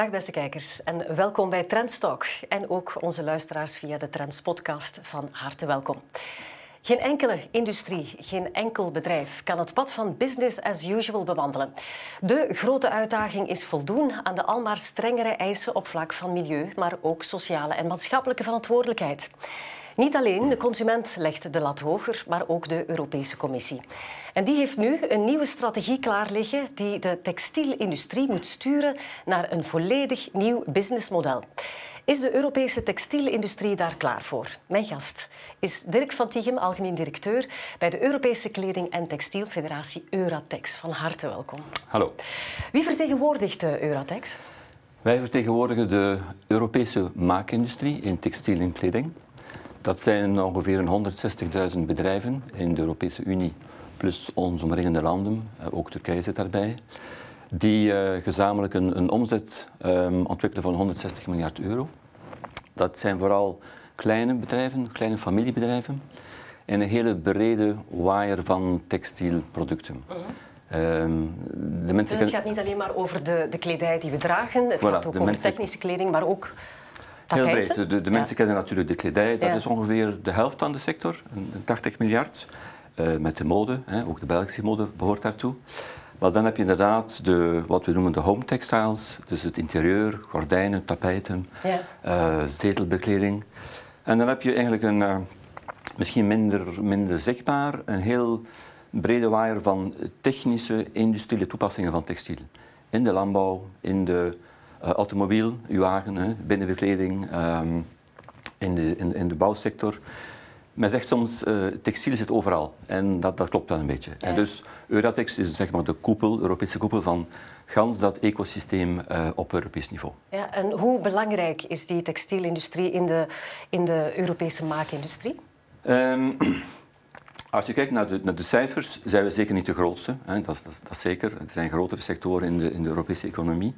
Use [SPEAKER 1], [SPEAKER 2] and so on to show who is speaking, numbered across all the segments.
[SPEAKER 1] Dag beste kijkers en welkom bij Trendstalk en ook onze luisteraars via de Trends podcast van harte welkom. Geen enkele industrie, geen enkel bedrijf kan het pad van business as usual bewandelen. De grote uitdaging is voldoen aan de almaar strengere eisen op vlak van milieu, maar ook sociale en maatschappelijke verantwoordelijkheid. Niet alleen de consument legt de lat hoger, maar ook de Europese Commissie. En die heeft nu een nieuwe strategie klaar liggen die de textielindustrie moet sturen naar een volledig nieuw businessmodel. Is de Europese textielindustrie daar klaar voor? Mijn gast is Dirk van Tichem, algemeen directeur bij de Europese Kleding- en Textielfederatie Euratex. Van harte welkom.
[SPEAKER 2] Hallo.
[SPEAKER 1] Wie vertegenwoordigt de Euratex?
[SPEAKER 2] Wij vertegenwoordigen de Europese maakindustrie in textiel en kleding. Dat zijn ongeveer 160.000 bedrijven in de Europese Unie, plus onze omringende landen, eh, ook Turkije zit daarbij, die uh, gezamenlijk een, een omzet um, ontwikkelen van 160 miljard euro. Dat zijn vooral kleine bedrijven, kleine familiebedrijven, en een hele brede waaier van textielproducten. Uh -huh.
[SPEAKER 1] um, de mensen dus het gaat niet alleen maar over de, de kledij die we dragen, het voilà, gaat ook over mensen... technische kleding, maar ook
[SPEAKER 2] Heel breed. De, de ja. mensen kennen natuurlijk de kledij, dat ja. is ongeveer de helft van de sector, 80 miljard. Uh, met de mode, hè, ook de Belgische mode behoort daartoe. Maar dan heb je inderdaad de, wat we noemen de home textiles, dus het interieur, gordijnen, tapijten, ja. uh, zetelbekleding. En dan heb je eigenlijk een, uh, misschien minder, minder zichtbaar, een heel brede waaier van technische, industriële toepassingen van textiel. In de landbouw, in de uh, automobiel, uw wagen, hè, binnenbekleding, um, in, de, in, in, de bouwsector. Men zegt soms, uh, textiel zit overal. En dat, dat klopt wel een beetje. Ja. En dus Euratex is zeg maar de koepel, Europese koepel van gans dat ecosysteem uh, op Europees niveau.
[SPEAKER 1] Ja, en hoe belangrijk is die textielindustrie in de, in de Europese maakindustrie?
[SPEAKER 2] Um, als je kijkt naar de, naar de, cijfers, zijn we zeker niet de grootste. Hè. Dat, dat, dat, is zeker. Er zijn grotere sectoren in de, in de Europese economie.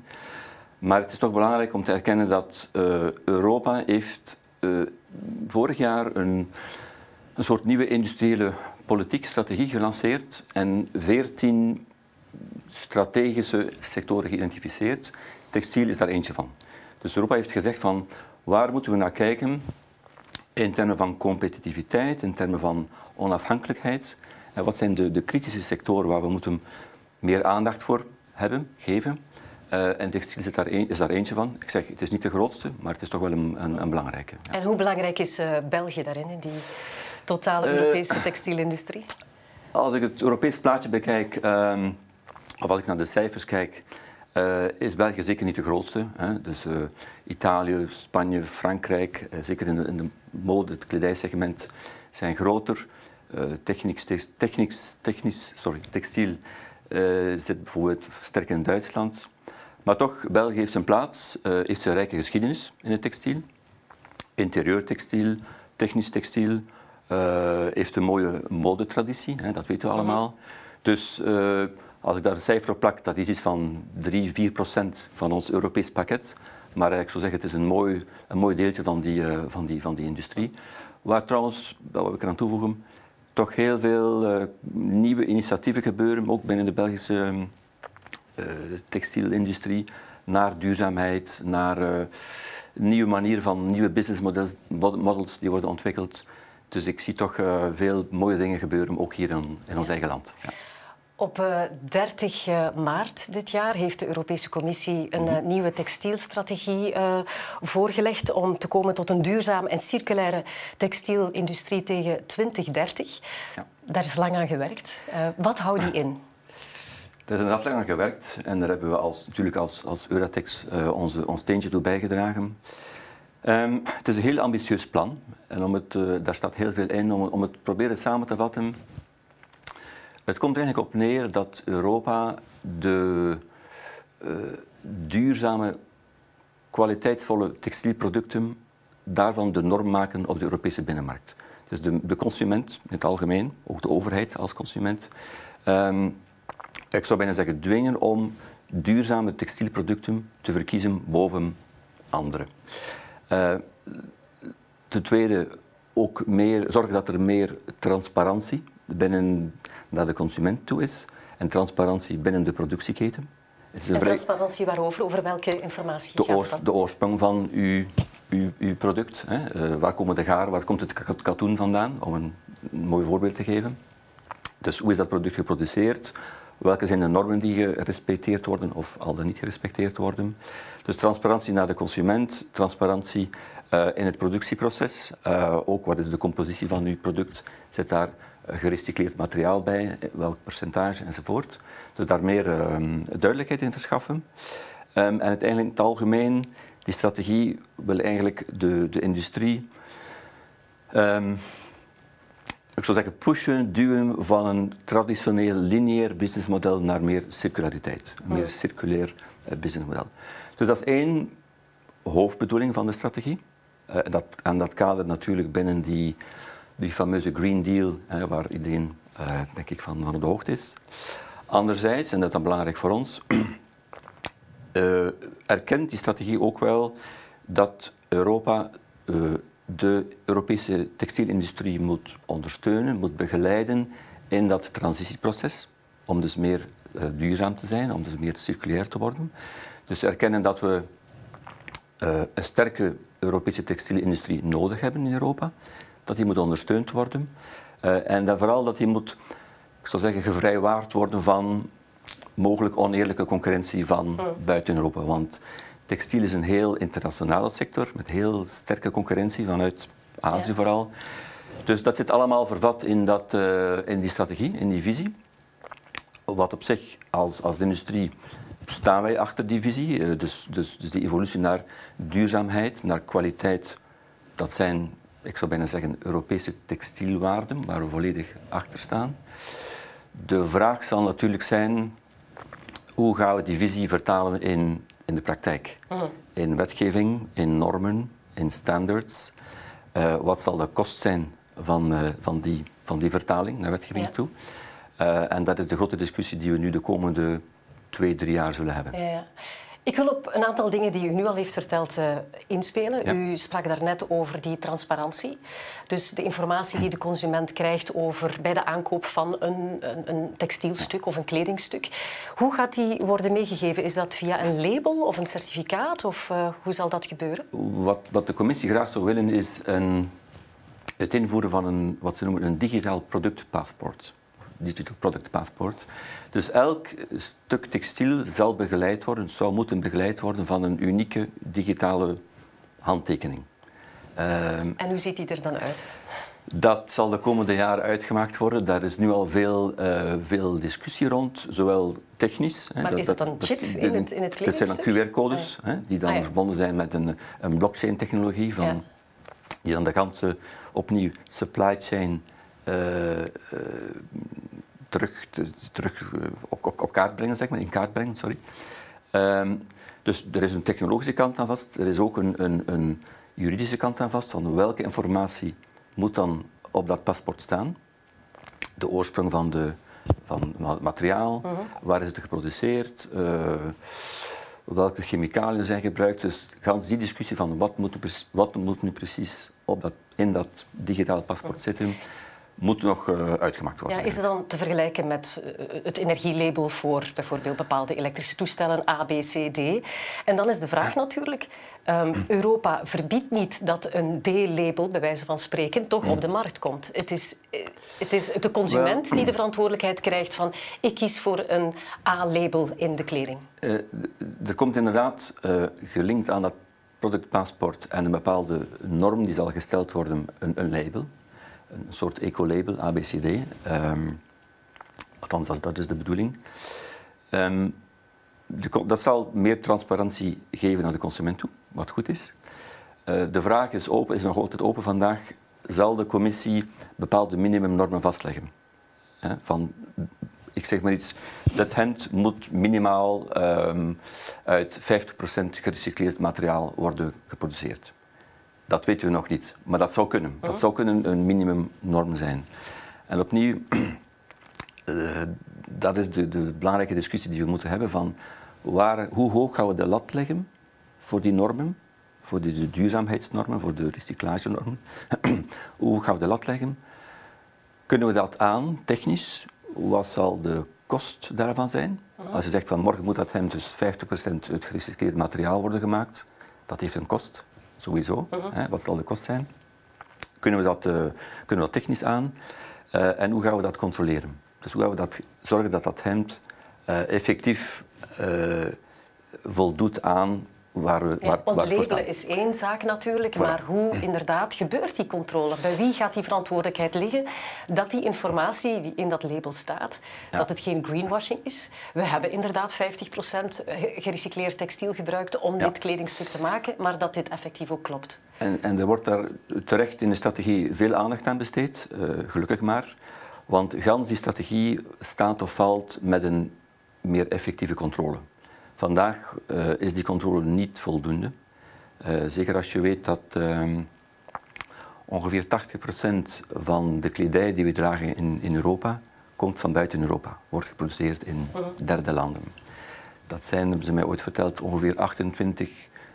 [SPEAKER 2] Maar het is toch belangrijk om te erkennen dat uh, Europa heeft uh, vorig jaar een, een soort nieuwe industriële politiek strategie gelanceerd en veertien strategische sectoren geïdentificeerd. Textiel is daar eentje van. Dus Europa heeft gezegd van waar moeten we naar kijken in termen van competitiviteit, in termen van onafhankelijkheid. En wat zijn de, de kritische sectoren waar we moeten meer aandacht voor hebben, geven. Uh, en textiel is daar, een, is daar eentje van. Ik zeg, het is niet de grootste, maar het is toch wel een, een, een belangrijke.
[SPEAKER 1] Ja. En hoe belangrijk is uh, België daarin, in die totale Europese uh, textielindustrie?
[SPEAKER 2] Als ik het Europees plaatje bekijk, um, of als ik naar de cijfers kijk, is België zeker niet de grootste. Hè. Dus Italië, Spanje, Frankrijk, zeker in de, in de mode, het kledijsegment, zijn groter. technisch, technisch, technisch, sorry, textiel zit bijvoorbeeld sterk in Duitsland. Maar toch, België heeft zijn plaats, uh, heeft een rijke geschiedenis in het textiel. Interieurtextiel, technisch textiel, uh, heeft een mooie modetraditie, hè, dat weten we allemaal. Dus uh, als ik daar een cijfer op plak, dat is iets van 3, 4 procent van ons Europees pakket. Maar ik zou zeggen, het is een mooi, een mooi deeltje van die, van, die, van die industrie. Waar trouwens, wat ik eraan toevoegen, toch heel veel nieuwe initiatieven gebeuren, ook binnen de Belgische de eh, textielindustrie naar duurzaamheid, naar uh, nieuwe manieren van nieuwe business models, models die worden ontwikkeld. Dus ik zie toch uh, veel mooie dingen gebeuren, ook hier in, in ons eigen land. Ja.
[SPEAKER 1] Op uh, 30 maart dit jaar heeft de Europese Commissie een mm -hmm. nieuwe textielstrategie voorgelegd om te komen tot een duurzame en circulaire textielindustrie tegen 2030. Ja. Daar is lang aan gewerkt. wat houdt die in?
[SPEAKER 2] Daar is inderdaad lang aan gewerkt en daar hebben we als, natuurlijk als, als Euratex uh, onze, ons steentje toe bijgedragen. Um, het is een heel ambitieus plan en om het, uh, daar staat heel veel in. Om, het proberen samen te vatten, het komt er eigenlijk op neer dat Europa de uh, duurzame, kwaliteitsvolle textielproducten daarvan de norm maken op de Europese binnenmarkt. Dus de, de consument in het algemeen, ook de overheid als consument, um, ik zou bijna zeggen, dwingen om duurzame textielproducten te verkiezen boven andere. Uh, ten tweede, ook meer, zorgen dat er meer transparantie binnen naar de consument toe is en transparantie binnen de productieketen.
[SPEAKER 1] En transparantie waarover? Over welke informatie
[SPEAKER 2] de
[SPEAKER 1] gaat het
[SPEAKER 2] De oorsprong van uw, uw, uw product. Hè. Uh, waar komen de garen, waar komt het katoen vandaan? Om een, een mooi voorbeeld te geven. Dus hoe is dat product geproduceerd? Welke zijn de normen die gerespecteerd worden of al dan niet gerespecteerd worden? Dus transparantie naar de consument, transparantie uh, in het productieproces. Uh, ook wat is de compositie van uw product? Zit daar gerecycleerd materiaal bij? Welk percentage enzovoort? Dus daar meer uh, duidelijkheid in verschaffen. Um, en uiteindelijk in het algemeen, die strategie wil eigenlijk de, de industrie um, ik zou zeggen, pushen, duwen van een traditioneel lineair businessmodel naar meer circulariteit. Een meer circulair uh, businessmodel. Dus dat is één hoofdbedoeling van de strategie. Dat, en dat kader natuurlijk binnen die, die fameuze Green Deal, uh, waar iedereen uh, denk ik van, van de hoogte is. Anderzijds, en dat is dan belangrijk voor ons, erkent die strategie ook wel dat Europa de Europese textielindustrie moet ondersteunen, moet begeleiden in dat transitieproces, om dus meer uh, duurzaam te zijn, om dus meer circulair te worden. Dus erkennen dat we uh, een sterke Europese textielindustrie nodig hebben in Europa, dat die moet ondersteund worden uh, en dat vooral dat die moet, ik zou zeggen, gevrijwaard worden van mogelijk oneerlijke concurrentie van buiten Europa. Want Textiel is een heel internationale sector met heel sterke concurrentie vanuit Azië vooral. Dus dat zit allemaal vervat in, dat, uh, in die strategie, in die visie. Wat op zich als, als industrie staan wij achter die visie. Uh, dus, dus, dus die evolutie naar duurzaamheid, naar kwaliteit, dat zijn, ik zou bijna zeggen, Europese textielwaarden waar we volledig achter staan. De vraag zal natuurlijk zijn, hoe gaan we die visie vertalen in in de praktijk. Mhm. In wetgeving, in normen, in standards. Uh, wat zal de kost zijn van, uh, van, die, van die vertaling naar wetgeving toe? Uh, en dat is de grote discussie die we nu de komende twee, drie jaar zullen hebben.
[SPEAKER 1] Ja. Ik wil op een aantal dingen die u nu al heeft verteld uh, inspelen. U sprak daarnet over die transparantie. Dus de informatie die de consument krijgt over, bij de aankoop van een, een, een textielstuk of een kledingstuk. Hoe gaat die worden meegegeven? Is dat via een label of een certificaat? Of uh, hoe zal dat gebeuren?
[SPEAKER 2] Wat, wat de commissie graag zou willen is een, het invoeren van een, wat ze noemen een digitaal productpaspoort. Digital Product Passport. Dus elk stuk textiel zal begeleid worden, zou moeten begeleid worden van een unieke digitale handtekening.
[SPEAKER 1] Um, en hoe ziet die er dan uit?
[SPEAKER 2] Dat zal de komende jaren uitgemaakt worden. Daar is nu al veel, uh, veel discussie rond, zowel technisch.
[SPEAKER 1] Maar dat, is dat een chip in het, in het Dat
[SPEAKER 2] zijn dan QR-codes ah, die dan ah, verbonden zijn met een, een blockchain-technologie, van, ja. die dan de ganse opnieuw supply chain uh, uh, terug, eh, op, op, op, kaart brengen, zeg maar, in kaart brengen, sorry. Um, dus er is een technologische kant aan vast, er is ook een, een, een juridische kant aan vast, van welke informatie moet dan op dat paspoort staan. De oorsprong van, de, van het materiaal, uh mhm. -huh. waar is het geproduceerd, uh, welke chemicaliën zijn gebruikt. Dus gans die discussie van wat moet, wat moet nu precies op dat, in dat digitale paspoort -huh. zitten, moet nog uh, uitgemaakt worden.
[SPEAKER 1] Ja, is het dan te vergelijken met uh, het energielabel voor bijvoorbeeld bepaalde elektrische toestellen A, B, C, D? En dan is de vraag natuurlijk, um, Europa verbiedt niet dat een D-label, bij wijze van spreken, toch op de markt komt. Het is, uh, het is de consument die de verantwoordelijkheid krijgt van ik kies voor een A-label in de kleding.
[SPEAKER 2] er komt inderdaad gelinkt aan dat productpaspoort en een bepaalde norm die zal gesteld worden, een, een label een soort ecolabel, ABCD. Um, ehm, althans, dat, dat, is de bedoeling. De, dat zal meer transparantie geven naar de consument toe, wat goed is. Uh, de vraag is, open, is nog altijd open vandaag. Zal de commissie bepaalde minimumnormen vastleggen? Van, ik zeg maar iets, dat hemd moet minimaal um, uit 50% gerecycleerd materiaal worden geproduceerd. Dat weten we nog niet, maar dat zou kunnen. Dat mhm. zou kunnen een minimumnorm zijn. En opnieuw, uh, dat is de, de, belangrijke discussie die we moeten hebben van waar, hoe hoog gaan we de lat leggen voor die normen, voor de, de duurzaamheidsnormen, voor de recyclagenormen. hoe gaan we de lat leggen? Kunnen we dat aan, technisch? Wat zal de kost daarvan zijn. Als je zegt van morgen moet dat hem dus 50% uit gerecycleerd materiaal worden gemaakt, dat heeft een kost, sowieso. hè, wat zal de kost zijn? Kunnen we dat, uh, kunnen we dat technisch aan? Uh, en hoe gaan we dat controleren? Dus hoe gaan we dat, zorgen dat dat hemd uh, effectief voldoet aan waar we, waar,
[SPEAKER 1] ja, ontlabelen is één zaak natuurlijk, maar hoe inderdaad gebeurt die controle? Bij wie gaat die verantwoordelijkheid liggen dat die informatie die in dat label staat, dat het geen greenwashing is? We hebben inderdaad 50% gerecycleerd textiel gebruikt om dit kledingstuk te maken, maar dat dit effectief ook klopt.
[SPEAKER 2] En, en er wordt daar terecht in de strategie veel aandacht aan besteed, uh, gelukkig maar. Want gans die strategie staat of valt met een meer effectieve controle. Vandaag uh, is die controle niet voldoende. Uh, zeker als je weet dat uh, ongeveer 80% van de kledij die we dragen in, in Europa komt van buiten Europa, wordt geproduceerd in derde landen. Dat zijn, hebben ze mij ooit verteld, ongeveer 28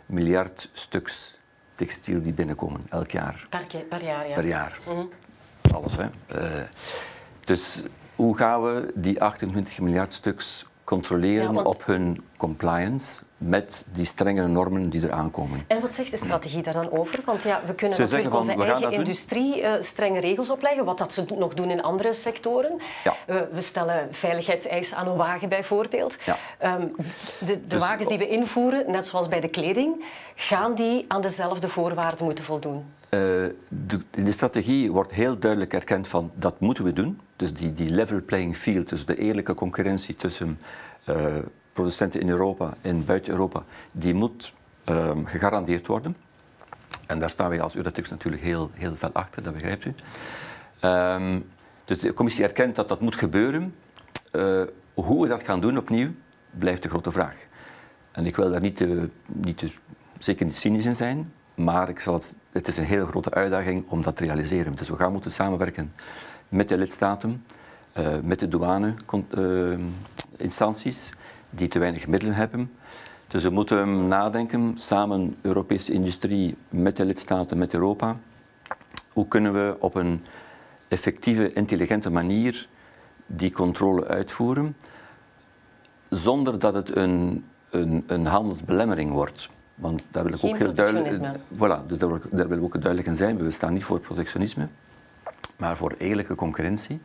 [SPEAKER 2] miljard stuks textiel die binnenkomen elk jaar.
[SPEAKER 1] Per, per jaar, ja.
[SPEAKER 2] Per jaar. Mm -hmm. Alles, hè. dus hoe gaan we die 28 miljard stuks controleren ja, want... op hun compliance met die strenge normen die er aankomen.
[SPEAKER 1] En wat zegt de strategie daar dan over? Want ja, we kunnen ze natuurlijk van, onze eigen industrie uh, strenge regels opleggen, wat dat ze nog doen in andere sectoren. Ja. Uh, we stellen veiligheidseisen aan een wagen bijvoorbeeld. Ja. Um, de, de dus, wagens die we invoeren, net zoals bij de kleding, gaan die aan dezelfde voorwaarden moeten voldoen? Uh,
[SPEAKER 2] de, in de strategie wordt heel duidelijk erkend van dat moeten we doen. Dus die, die level playing field, dus de eerlijke concurrentie tussen uh, producenten in Europa en buiten Europa, die moet um, gegarandeerd worden. En daar staan wij als Uratex natuurlijk heel, heel veel achter, dat begrijpt u. Um, dus de commissie erkent dat dat moet gebeuren. Uh, hoe we dat gaan doen opnieuw, blijft de grote vraag. En ik wil daar niet, te, niet zeker niet cynisch in zijn, maar ik zal het, het is een hele grote uitdaging om dat te realiseren. Dus we gaan moeten samenwerken met de lidstaten, uh, met de douane-instanties, uh, die te weinig middelen hebben. Dus we moeten nadenken, samen Europese industrie met de lidstaten, met Europa. Hoe kunnen we op een effectieve, intelligente manier die controle uitvoeren, zonder dat het een, een, een handelsbelemmering wordt. Want daar wil ik
[SPEAKER 1] Geen
[SPEAKER 2] ook heel duidelijk. Voilà, dus daar, daar wil ik ook duidelijk in zijn. We staan niet voor protectionisme, maar voor eerlijke concurrentie.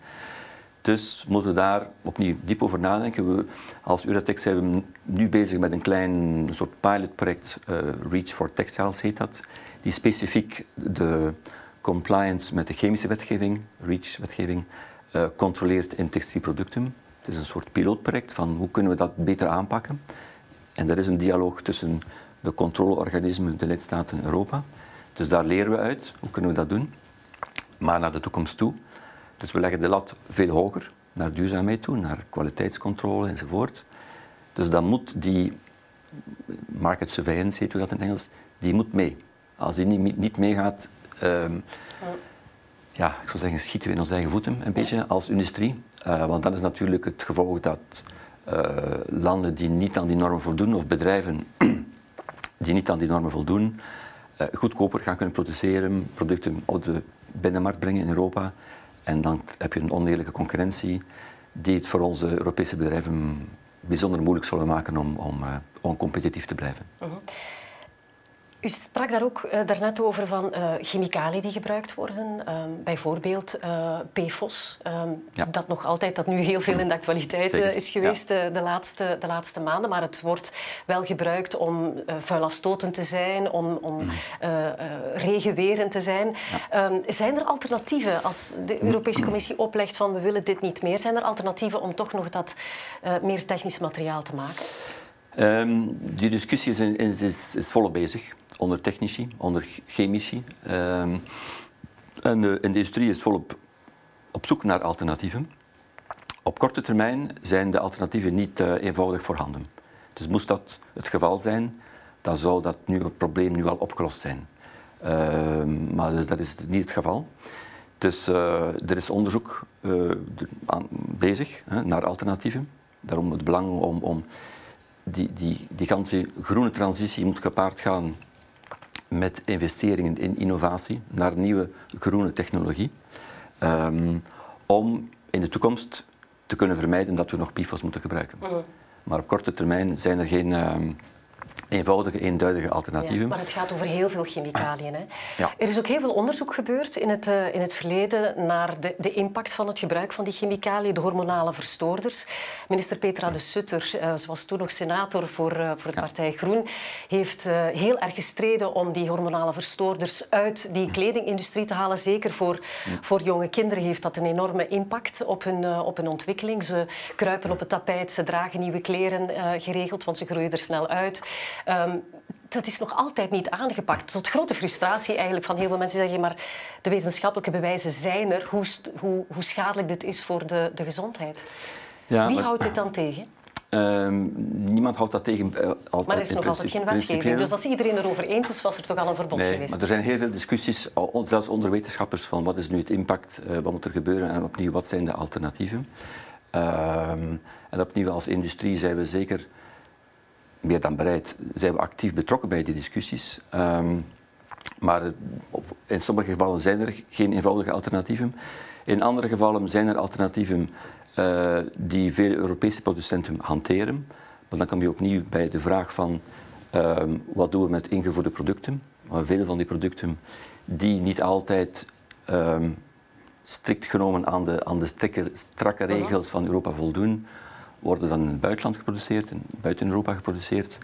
[SPEAKER 2] Dus moeten we daar opnieuw diep over nadenken. We, als Uratex zijn we nu bezig met een klein soort pilotproject, uh, Reach for Textiles heet dat, die specifiek de compliance met de chemische wetgeving, REACH-wetgeving, uh, controleert in textielproducten. Het is een soort pilootproject van hoe kunnen we dat beter aanpakken. En er is een dialoog tussen de controleorganismen, de lidstaten in Europa. Dus daar leren we uit, hoe kunnen we dat doen. Maar naar de toekomst toe dus we leggen de lat veel hoger, naar duurzaamheid toe, naar kwaliteitscontrole enzovoort. Dus dan moet die market surveillance, heet dat in het Engels, die moet mee. Als die niet, niet meegaat, um, ja, ik zou zeggen, schieten we in onze eigen voeten een beetje als industrie. Uh, want dan is natuurlijk het gevolg dat uh, landen die niet aan die normen voldoen, of bedrijven die niet aan die normen voldoen, uh, goedkoper gaan kunnen produceren, producten op de binnenmarkt brengen in Europa en dan heb je een oneerlijke concurrentie die het voor onze Europese bedrijven bijzonder moeilijk zullen maken om, om, uh, om competitief te blijven. -huh.
[SPEAKER 1] U sprak daar ook uh, daarnet over van uh, chemicaliën die gebruikt worden. Uh, bijvoorbeeld PFOS, ehm, ja. dat nog altijd, dat nu heel veel in de actualiteit is geweest ja. de, laatste, de laatste maanden. Maar het wordt wel gebruikt om vuilafstotend te zijn, om, om mm. regenwerend te zijn. Ja. Um, zijn er alternatieven als de mm. Europese Commissie oplegt van we willen dit niet meer? Zijn er alternatieven om toch nog dat meer technisch materiaal te maken?
[SPEAKER 2] Um, die discussie is, is, volop bezig onder technici, onder chemici. Um, en de industrie is volop op zoek naar alternatieven. Op korte termijn zijn de alternatieven niet uh, eenvoudig voorhanden. Dus moest dat het geval zijn, dan zou dat het probleem nu al opgelost zijn. Uh, maar dus dat is niet het geval. Dus uh, er is onderzoek uh, aan, bezig hè, naar alternatieven. Daarom het belang om, om die, die, die ganse groene transitie moet gepaard gaan met investeringen in innovatie naar nieuwe groene technologie. Um, om in de toekomst te kunnen vermijden dat we nog PFOS moeten gebruiken.
[SPEAKER 1] Mhm.
[SPEAKER 2] Maar op korte termijn zijn er geen ehm, eenvoudige, eenduidige alternatieven. Ja,
[SPEAKER 1] maar het gaat over heel veel chemicaliën. Hè? Ja. Er is ook heel veel onderzoek gebeurd in het, uh, in het verleden naar de, de, impact van het gebruik van die chemicaliën, de hormonale verstoorders. Minister Petra de Sutter, uh, ze was toen nog senator voor, uh, voor de partij Groen, heeft heel erg gestreden om die hormonale verstoorders uit die kledingindustrie te halen. Zeker voor, voor jonge kinderen heeft dat een enorme impact op hun, op hun ontwikkeling. Ze kruipen op het tapijt, ze dragen nieuwe kleren geregeld, want ze groeien er snel uit. Um, dat is nog altijd niet aangepakt. Tot grote frustratie eigenlijk van heel veel mensen zeggen... maar de wetenschappelijke bewijzen zijn er, hoe, hoe, hoe schadelijk dit is voor de, de gezondheid. Ja, Wie houdt dit dan tegen?
[SPEAKER 2] Um, niemand houdt dat tegen. Uh,
[SPEAKER 1] altijd, maar er is nog altijd geen wetgeving. Dus als iedereen erover eens is, was er toch al een verbod
[SPEAKER 2] nee,
[SPEAKER 1] geweest?
[SPEAKER 2] Maar er zijn heel veel discussies, zelfs onder wetenschappers, van wat is nu het impact, uh, wat moet er gebeuren en opnieuw wat zijn de alternatieven. Um, en opnieuw als industrie zijn we zeker meer dan bereid, zijn we actief betrokken bij die discussies. Um, maar in sommige gevallen zijn er geen eenvoudige alternatieven. In andere gevallen zijn er alternatieven uh, die veel Europese producenten hanteren. Maar dan kom je opnieuw bij de vraag van um, wat doen we met ingevoerde producten. Maar veel van die producten die niet altijd um, strikt genomen aan de, aan de strakke, strakke regels van Europa voldoen, worden dan in het buitenland geproduceerd, buiten Europa geproduceerd.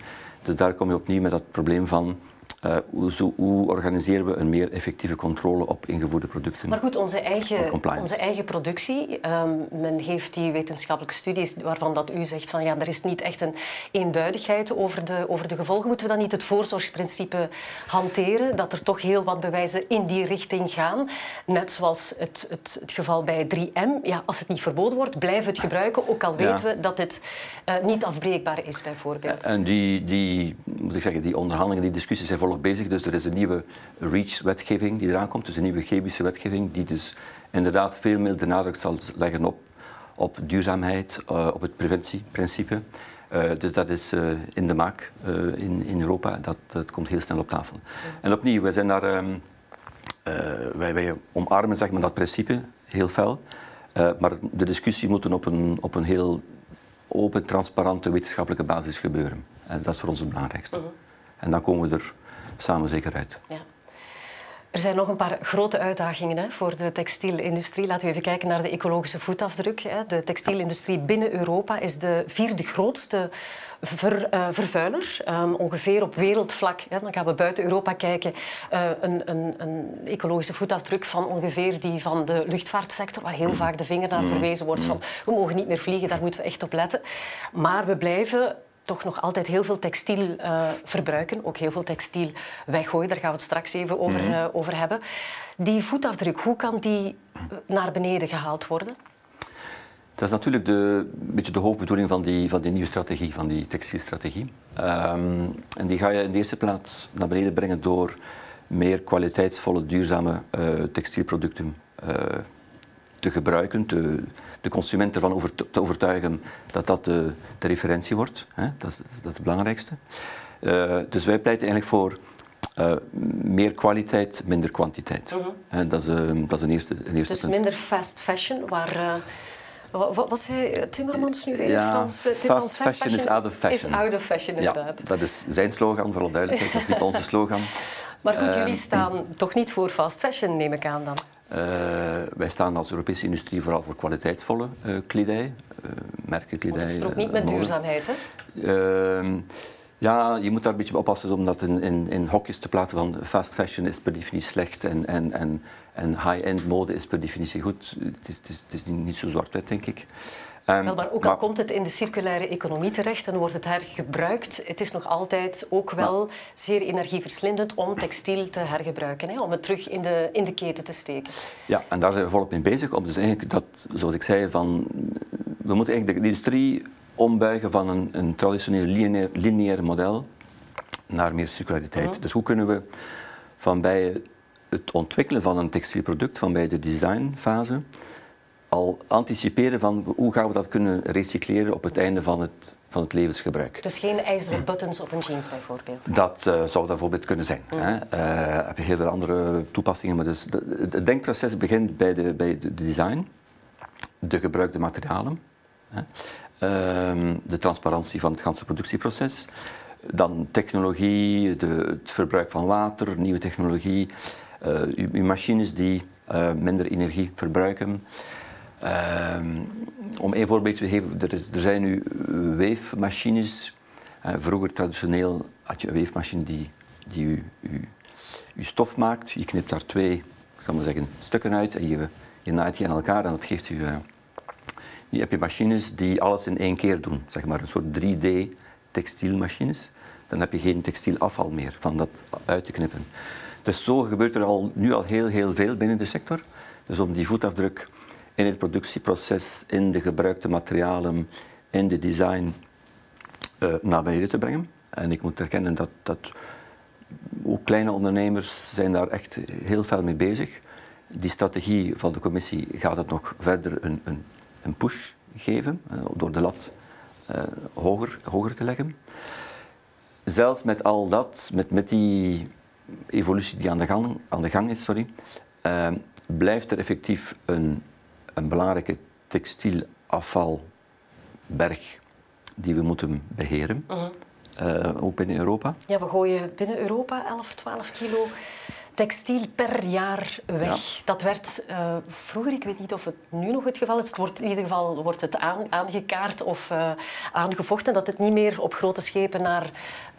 [SPEAKER 2] Dus daar kom je opnieuw met dat probleem van uh, hoe, zo, hoe, organiseren we een meer effectieve controle op ingevoerde producten?
[SPEAKER 1] Maar goed, onze eigen, onze eigen productie, um, men heeft die wetenschappelijke studies waarvan dat u zegt van ja, er is niet echt een eenduidigheid over de, over de gevolgen. Moeten we dan niet het voorzorgsprincipe hanteren, dat er toch heel wat bewijzen in die richting gaan? Net zoals het, het, het geval bij 3M. Ja, als het niet verboden wordt, blijven we het gebruiken, ook al weten we dat het uh, niet afbreekbaar is bijvoorbeeld.
[SPEAKER 2] En die, die, moet ik zeggen, die onderhandelingen, die discussies zijn bezig. Dus er is een nieuwe REACH-wetgeving die eraan komt, dus een nieuwe chemische wetgeving die dus inderdaad veel meer de nadruk zal leggen op, op duurzaamheid, uh, op het preventieprincipe. Uh, dus dat is uh, in de maak in, in Europa, dat, dat komt heel snel op tafel. En opnieuw, wij zijn daar, um, wij, wij omarmen zeg maar, dat principe heel fel, maar de discussie moet op een, op een heel open, transparante wetenschappelijke basis gebeuren. En dat is voor ons het belangrijkste. En dan komen we er samen zeker uit. Ja.
[SPEAKER 1] Er zijn nog een paar grote uitdagingen hè, voor de textielindustrie. Laten we even kijken naar de ecologische voetafdruk. Hè. De textielindustrie binnen Europa is de vierde grootste ver, uh, vervuiler. Um, ongeveer op wereldvlak, hè, dan gaan we buiten Europa kijken, uh, een, een, een, ecologische voetafdruk van ongeveer die van de luchtvaartsector, waar heel vaak de vinger naar verwezen wordt van we mogen niet meer vliegen, daar moeten we echt op letten. Maar we blijven toch nog altijd heel veel textiel uh, verbruiken. Ook heel veel textiel weggooien. Daar gaan we het straks even over, uh, over hebben. Die voetafdruk, hoe kan die naar beneden gehaald worden?
[SPEAKER 2] Dat is natuurlijk de, een beetje de hoofdbedoeling van die, van die nieuwe strategie, van die textielstrategie. Um, en die ga je in de eerste plaats naar beneden brengen door meer kwaliteitsvolle, duurzame uh, textielproducten te gebruiken, te, de consument ervan over, te overtuigen dat dat de, de referentie wordt. Hè? Dat, is, dat, is, het belangrijkste. Uh, dus wij pleiten eigenlijk voor uh, meer kwaliteit, minder kwantiteit. Uh -huh. dat, is, uh, dat is een eerste, een eerste
[SPEAKER 1] dus
[SPEAKER 2] punt.
[SPEAKER 1] minder fast fashion, waar... Wat, wat zei Timmermans nu weer?
[SPEAKER 2] Ja, Frans, Timmermans, fast, fashion, fashion, is out of fashion.
[SPEAKER 1] Is out of fashion, inderdaad.
[SPEAKER 2] Ja, dat is zijn slogan, vooral duidelijkheid. Dat is niet onze slogan.
[SPEAKER 1] Maar goed, jullie staan toch niet voor fast fashion, neem ik aan dan?
[SPEAKER 2] Uh, wij staan als Europese industrie vooral voor kwaliteitsvolle uh, kledij, uh, merkenkledij.
[SPEAKER 1] Dat is ook niet met duurzaamheid, hè?
[SPEAKER 2] Ehm, ja, je moet daar een beetje oppassen om dat in, in, in, hokjes te plaatsen van fast fashion is per definitie slecht en, en, en, en high-end mode is per definitie goed. Het is, het is, het is niet zo zwart-wit, denk ik.
[SPEAKER 1] Wel, maar ook al maar, komt het in de circulaire economie terecht en wordt het hergebruikt, het is nog altijd ook wel maar, zeer energieverslindend om textiel te hergebruiken, hè, om het terug in de, in de keten te steken.
[SPEAKER 2] Ja, en daar zijn we volop mee bezig. Om dus eigenlijk dat, zoals ik zei, van, we moeten eigenlijk de industrie ombuigen van een, een traditioneel lineair, lineair model naar meer circulariteit. Mm -hmm. Dus hoe kunnen we van bij het ontwikkelen van een textielproduct, van bij de designfase, al anticiperen van hoe gaan we dat kunnen recycleren op het einde van het, van het levensgebruik.
[SPEAKER 1] Dus geen ijzeren buttons op een jeans bijvoorbeeld?
[SPEAKER 2] Dat uh, zou dat bijvoorbeeld kunnen zijn. Mm. Hè. Uh, heb je heel veel andere toepassingen. Maar dus het denkproces begint bij, de, bij de design, de gebruikte materialen. Hè. Ehm, de transparantie van het ganse productieproces. Dan technologie, de, het verbruik van water, nieuwe technologie. Uh, uw, uw, machines die minder energie verbruiken. Ehm, om één voorbeeld te geven, er, is, er zijn nu weefmachines. Uh, vroeger traditioneel had je een weefmachine die, die u, u, stof maakt. Je knipt daar twee, ik zal maar zeggen, stukken uit en je, je naait die aan elkaar en dat geeft u... nu heb je machines die alles in één keer doen, zeg maar een soort 3D textielmachines. Dan heb je geen textielafval meer van dat uit te knippen. Dus zo gebeurt er al, nu al heel, heel veel binnen de sector. Dus om die voetafdruk in het productieproces, in de gebruikte materialen, in de design uh, naar beneden te brengen. En ik moet erkennen dat, dat ook kleine ondernemers zijn daar echt heel veel mee bezig. Die strategie van de commissie gaat het nog verder een, een, een push geven, uh, door de lat uh, hoger, hoger te leggen. Zelfs met al dat, met, met die evolutie die aan de gang, aan de gang is, sorry, blijft er effectief een, een belangrijke textielafvalberg die we moeten beheren. Uh -huh. uh, ook binnen Europa.
[SPEAKER 1] Ja, we gooien binnen Europa 11, 12 kilo textiel per jaar weg. Ja. Dat werd uh, vroeger, ik weet niet of het nu nog het geval is, het wordt, in ieder geval wordt het aan, aangekaart of uh, aangevochten dat het niet meer op grote schepen naar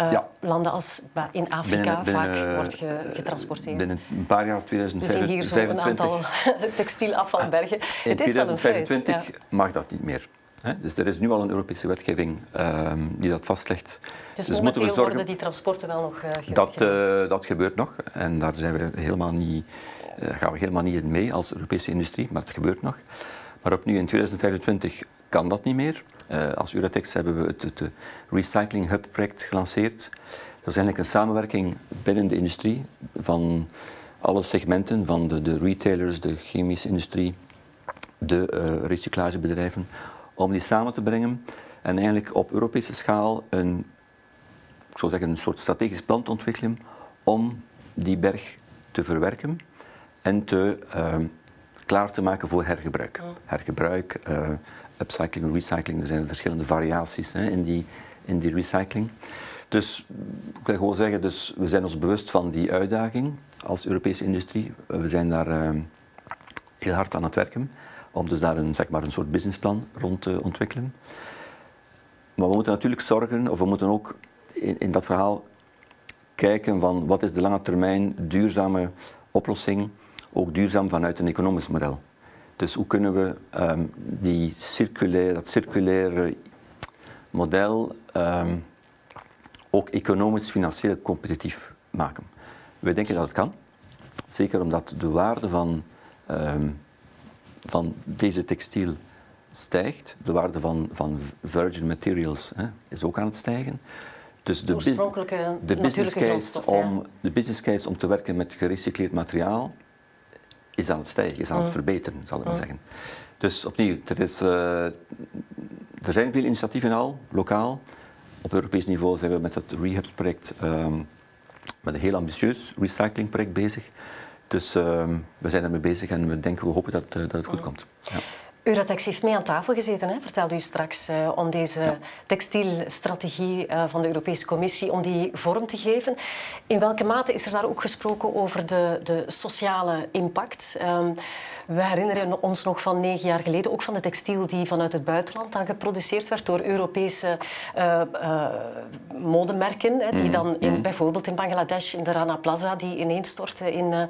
[SPEAKER 1] uh, ja. landen als in Afrika binnen, binnen, vaak wordt ge, getransporteerd.
[SPEAKER 2] Binnen een paar jaar, 2025.
[SPEAKER 1] We zien hier zo een aantal textielafvalbergen.
[SPEAKER 2] In het is 2025 wel een feit, ja. mag dat niet meer. Dus er is nu al een Europese wetgeving um, die dat vastlegt.
[SPEAKER 1] Dus, dus moeten we zorgen worden die transporten wel nog uh,
[SPEAKER 2] dat, uh, dat gebeurt nog en daar zijn we helemaal niet, uh, gaan we helemaal niet in mee als Europese industrie, maar het gebeurt nog. Maar opnieuw in 2025 kan dat niet meer. als Uratex hebben we het, het Recycling Hub project gelanceerd. Dat is eigenlijk een samenwerking binnen de industrie van alle segmenten, van de, de retailers, de chemische industrie, de recyclagebedrijven, om die samen te brengen en eigenlijk op Europese schaal een, ik zou zeggen, een soort strategisch plan te ontwikkelen om die berg te verwerken en te, uh, klaar te maken voor hergebruik. Hergebruik, uh, upcycling, recycling, er zijn verschillende variaties hè, in, die, in die recycling. Dus ik wil gewoon zeggen, dus we zijn ons bewust van die uitdaging als Europese industrie. We zijn daar uh, heel hard aan het werken om dus daar een, zeg maar, een soort businessplan rond te ontwikkelen. Maar we moeten natuurlijk zorgen, of we moeten ook in, in dat verhaal kijken van wat is de lange termijn duurzame oplossing, ook duurzaam vanuit een economisch model. Dus hoe kunnen we um, die circulaire, dat circulaire model um, ook economisch, financieel competitief maken? Wij denken dat het kan, zeker omdat de waarde van um, van deze textiel stijgt. De waarde van, van virgin materials hè, is ook aan het stijgen.
[SPEAKER 1] Dus de, oorspronkelijke
[SPEAKER 2] de, business case om, ja. de business case om te werken met gerecycleerd materiaal is aan het stijgen, is aan mm. het verbeteren, zal ik maar mm. zeggen. Dus opnieuw, er, is, uh, er zijn veel initiatieven al, lokaal. Op Europees niveau zijn we met het Rehab-project um, met een heel ambitieus recyclingproject bezig. Dus uh, we zijn ermee bezig en we denken, we hopen dat, uh, dat het goed komt. Ja.
[SPEAKER 1] Uratex heeft mee aan tafel gezeten, hè? vertelde u straks, uh, om deze ja. textielstrategie uh, van de Europese Commissie om die vorm te geven. In welke mate is er daar ook gesproken over de, de sociale impact? Um, we herinneren ons nog van negen jaar geleden, ook van de textiel die vanuit het buitenland dan geproduceerd werd door Europese uh, uh, modemerken, hè, die mm, dan in, mm. bijvoorbeeld in Bangladesh, in de Rana Plaza, die ineenstortte in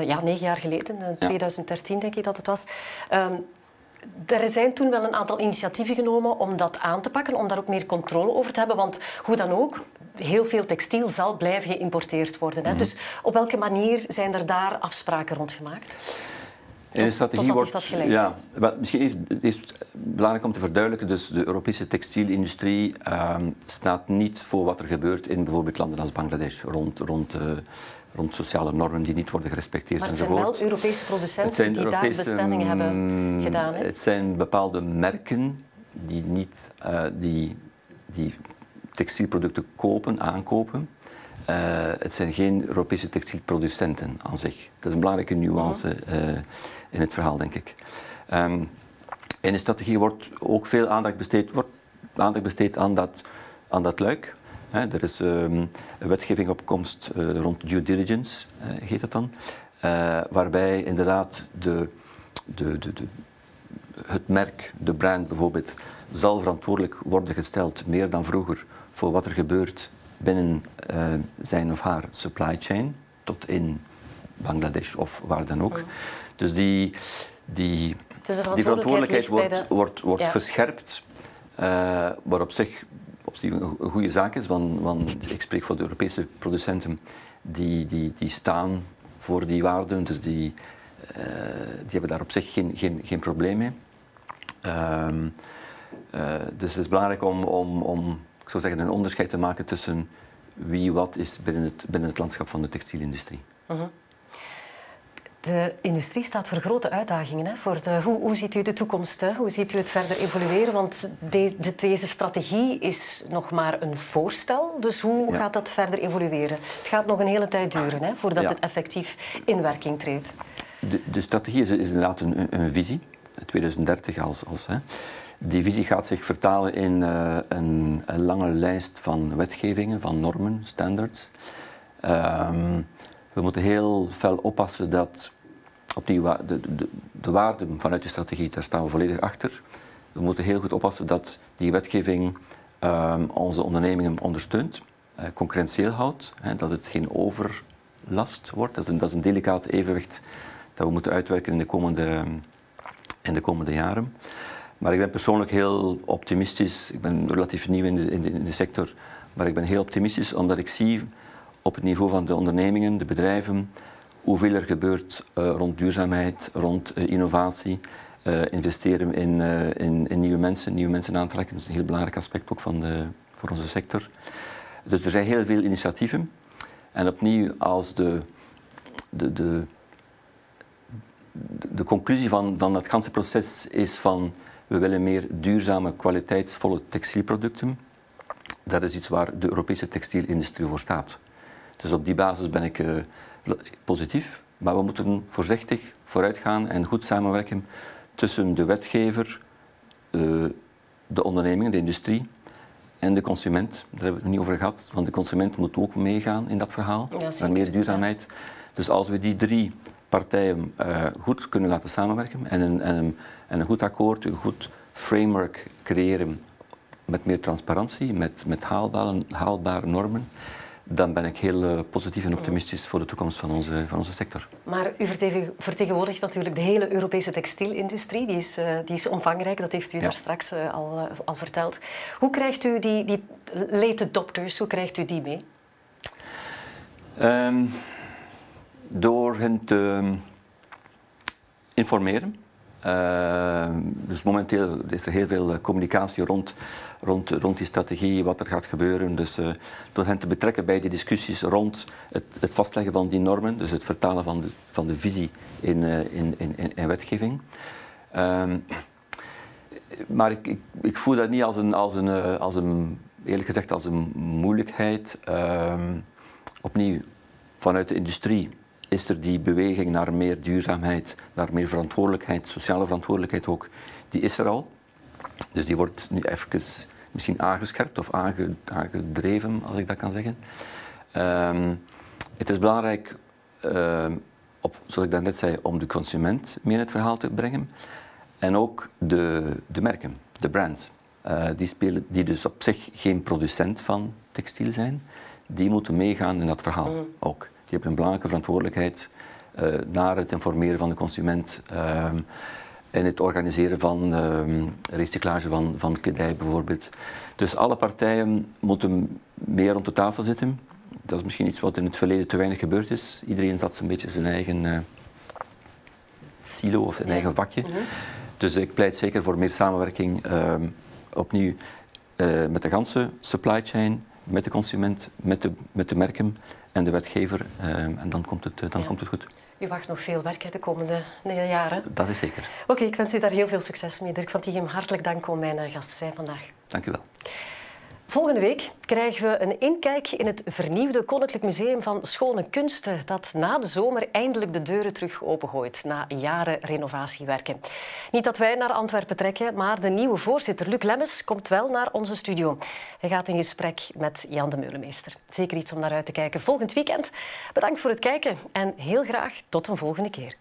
[SPEAKER 1] ja, negen jaar geleden, in 2013 denk ik dat het was. Um, er zijn toen wel een aantal initiatieven genomen om dat aan te pakken, om daar ook meer controle over te hebben. Want hoe dan ook, heel veel textiel zal blijven geïmporteerd worden. Hè. Mm. Dus op welke manier zijn er daar afspraken rond gemaakt?
[SPEAKER 2] De strategie wordt. Ja, wel, misschien is, is het belangrijk om te verduidelijken. Dus de Europese textielindustrie uh, staat niet voor wat er gebeurt in bijvoorbeeld landen als Bangladesh rond, rond, uh, rond sociale normen die niet worden gerespecteerd
[SPEAKER 1] maar
[SPEAKER 2] het
[SPEAKER 1] zijn wel Europese producenten die Europese, daar bestellingen hebben mm, gedaan. Hè?
[SPEAKER 2] Het zijn bepaalde merken die, niet, uh, die, die textielproducten kopen, aankopen. Uh, het zijn geen Europese textielproducenten aan zich. Dat is een belangrijke nuance uh, in het verhaal, denk ik. Um, in de strategie wordt ook veel aandacht besteed, wordt aandacht besteed aan, dat, aan dat luik. er is ehm, een wetgeving op komst uh, rond due diligence, heet dat dan. Waarbij inderdaad de, de, de, de, het merk, de brand bijvoorbeeld, zal verantwoordelijk worden gesteld, meer dan vroeger, voor wat er gebeurt binnen zijn of haar supply chain, tot in Bangladesh of waar dan ook. Dus die, die, die verantwoordelijkheid wordt, wordt, wordt verscherpt, uh, wat op zich, op zich een goede zaak is, want, want ik spreek voor de Europese producenten, die, die, die staan voor die waarden, dus die, uh, die hebben daar op zich geen, geen, geen probleem mee. Uh, dus het is belangrijk om, om, om ik zou zeggen, een onderscheid te maken tussen wie wat is binnen het, binnen het landschap van de textielindustrie. Uh -huh.
[SPEAKER 1] De industrie staat voor grote uitdagingen. Hè? Voor de, hoe, hoe, ziet u de toekomst? Hè? Hoe ziet u het verder evolueren? Want de, de, deze strategie is nog maar een voorstel. Dus hoe gaat dat verder evolueren? Het gaat nog een hele tijd duren hè, voordat ja. het effectief in werking treedt.
[SPEAKER 2] De, de strategie is, is, inderdaad een, een, visie. 2030 als... als hè. Die visie gaat zich vertalen in uh, een, een, lange lijst van wetgevingen, van normen, standards. Um, we moeten heel fel oppassen dat opnieuw de, de, de waarden vanuit de strategie, daar staan we volledig achter. We moeten heel goed oppassen dat die wetgeving um, onze ondernemingen ondersteunt, uh, concurrentieel houdt, dat het geen overlast wordt. Dat is, een, dat is een delicaat evenwicht dat we moeten uitwerken in de komende, in de komende jaren. Maar ik ben persoonlijk heel optimistisch. Ik ben relatief nieuw in de, in de, sector, maar ik ben heel optimistisch omdat ik zie op het niveau van de ondernemingen, de bedrijven, hoeveel er gebeurt uh, rond duurzaamheid, rond uh, innovatie, uh, investeren in, in, in, nieuwe mensen, nieuwe mensen aantrekken. Dat is een heel belangrijk aspect ook van de, voor onze sector. Dus er zijn heel veel initiatieven. En opnieuw, als de, de, de, de conclusie van, van dat ganse proces is van we willen meer duurzame, kwaliteitsvolle textielproducten, dat is iets waar de Europese textielindustrie voor staat. Dus op die basis ben ik uh, positief. Maar we moeten voorzichtig vooruit gaan en goed samenwerken tussen de wetgever, uh, de onderneming, de industrie en de consument. Daar hebben we het niet over gehad, want de consument moet ook meegaan in dat verhaal, ja, naar meer duurzaamheid. Dus als we die drie partijen uh, goed kunnen laten samenwerken en een, en, een, en een goed akkoord, een goed framework creëren met meer transparantie, met, met haalbare, haalbare normen, dan ben ik heel uh, positief en optimistisch voor de toekomst van onze, van onze sector.
[SPEAKER 1] Maar u vertegenwoordigt natuurlijk de hele Europese textielindustrie. Die is, uh, die is omvangrijk, dat heeft u ja. daar straks al, al verteld. Hoe krijgt u die, die late adopters, hoe krijgt u die mee?
[SPEAKER 2] Um, door hen te informeren. Uh, dus momenteel is er heel veel communicatie rond rond, rond die strategie, wat er gaat gebeuren. Dus uh, door hen te betrekken bij die discussies rond het, het, vastleggen van die normen, dus het vertalen van de, van de visie in, in, in, in, wetgeving. Um, maar ik, ik, ik, voel dat niet als een, als een, als een eerlijk gezegd, als een moeilijkheid. Um, opnieuw, vanuit de industrie is er die beweging naar meer duurzaamheid, naar meer verantwoordelijkheid, sociale verantwoordelijkheid ook, die is er al. Dus die wordt nu even misschien aangescherpt of aangedreven, als ik dat kan zeggen. Um, het is belangrijk, uh, op, zoals ik daarnet zei, om de consument mee in het verhaal te brengen. En ook de, de merken, de brands. Uh, die, spelen, die dus op zich geen producent van textiel zijn, die moeten meegaan in dat verhaal mm. ook. Die hebben een belangrijke verantwoordelijkheid uh, naar het informeren van de consument. Ehm, en het organiseren van uh, recyclage van, van kledij bijvoorbeeld. Dus alle partijen moeten meer rond de tafel zitten. Dat is misschien iets wat in het verleden te weinig gebeurd is. Iedereen zat zo'n beetje zijn eigen uh, silo of zijn eigen vakje. Mhm. Dus ik pleit zeker voor meer samenwerking uh, opnieuw uh, met de ganse supply chain, met de consument, met de, met de merken en de wetgever. Ehm, en dan komt het, dan ja. komt het goed.
[SPEAKER 1] U wacht nog veel werk de komende jaren.
[SPEAKER 2] Dat is zeker.
[SPEAKER 1] Oké, okay, ik wens u daar heel veel succes mee. Dirk van Tichem, hartelijk dank om mijn gast te zijn vandaag.
[SPEAKER 2] Dank u wel.
[SPEAKER 1] Volgende week krijgen we een inkijk in het vernieuwde Koninklijk Museum van Schone Kunsten, dat na de zomer eindelijk de deuren terug opengooit na jaren renovatiewerken. Niet dat wij naar Antwerpen trekken, maar de nieuwe voorzitter Luc Lemmes komt wel naar onze studio. Hij gaat in gesprek met Jan de Meulemeester. Zeker iets om naar uit te kijken volgend weekend. Bedankt voor het kijken en heel graag tot een volgende keer.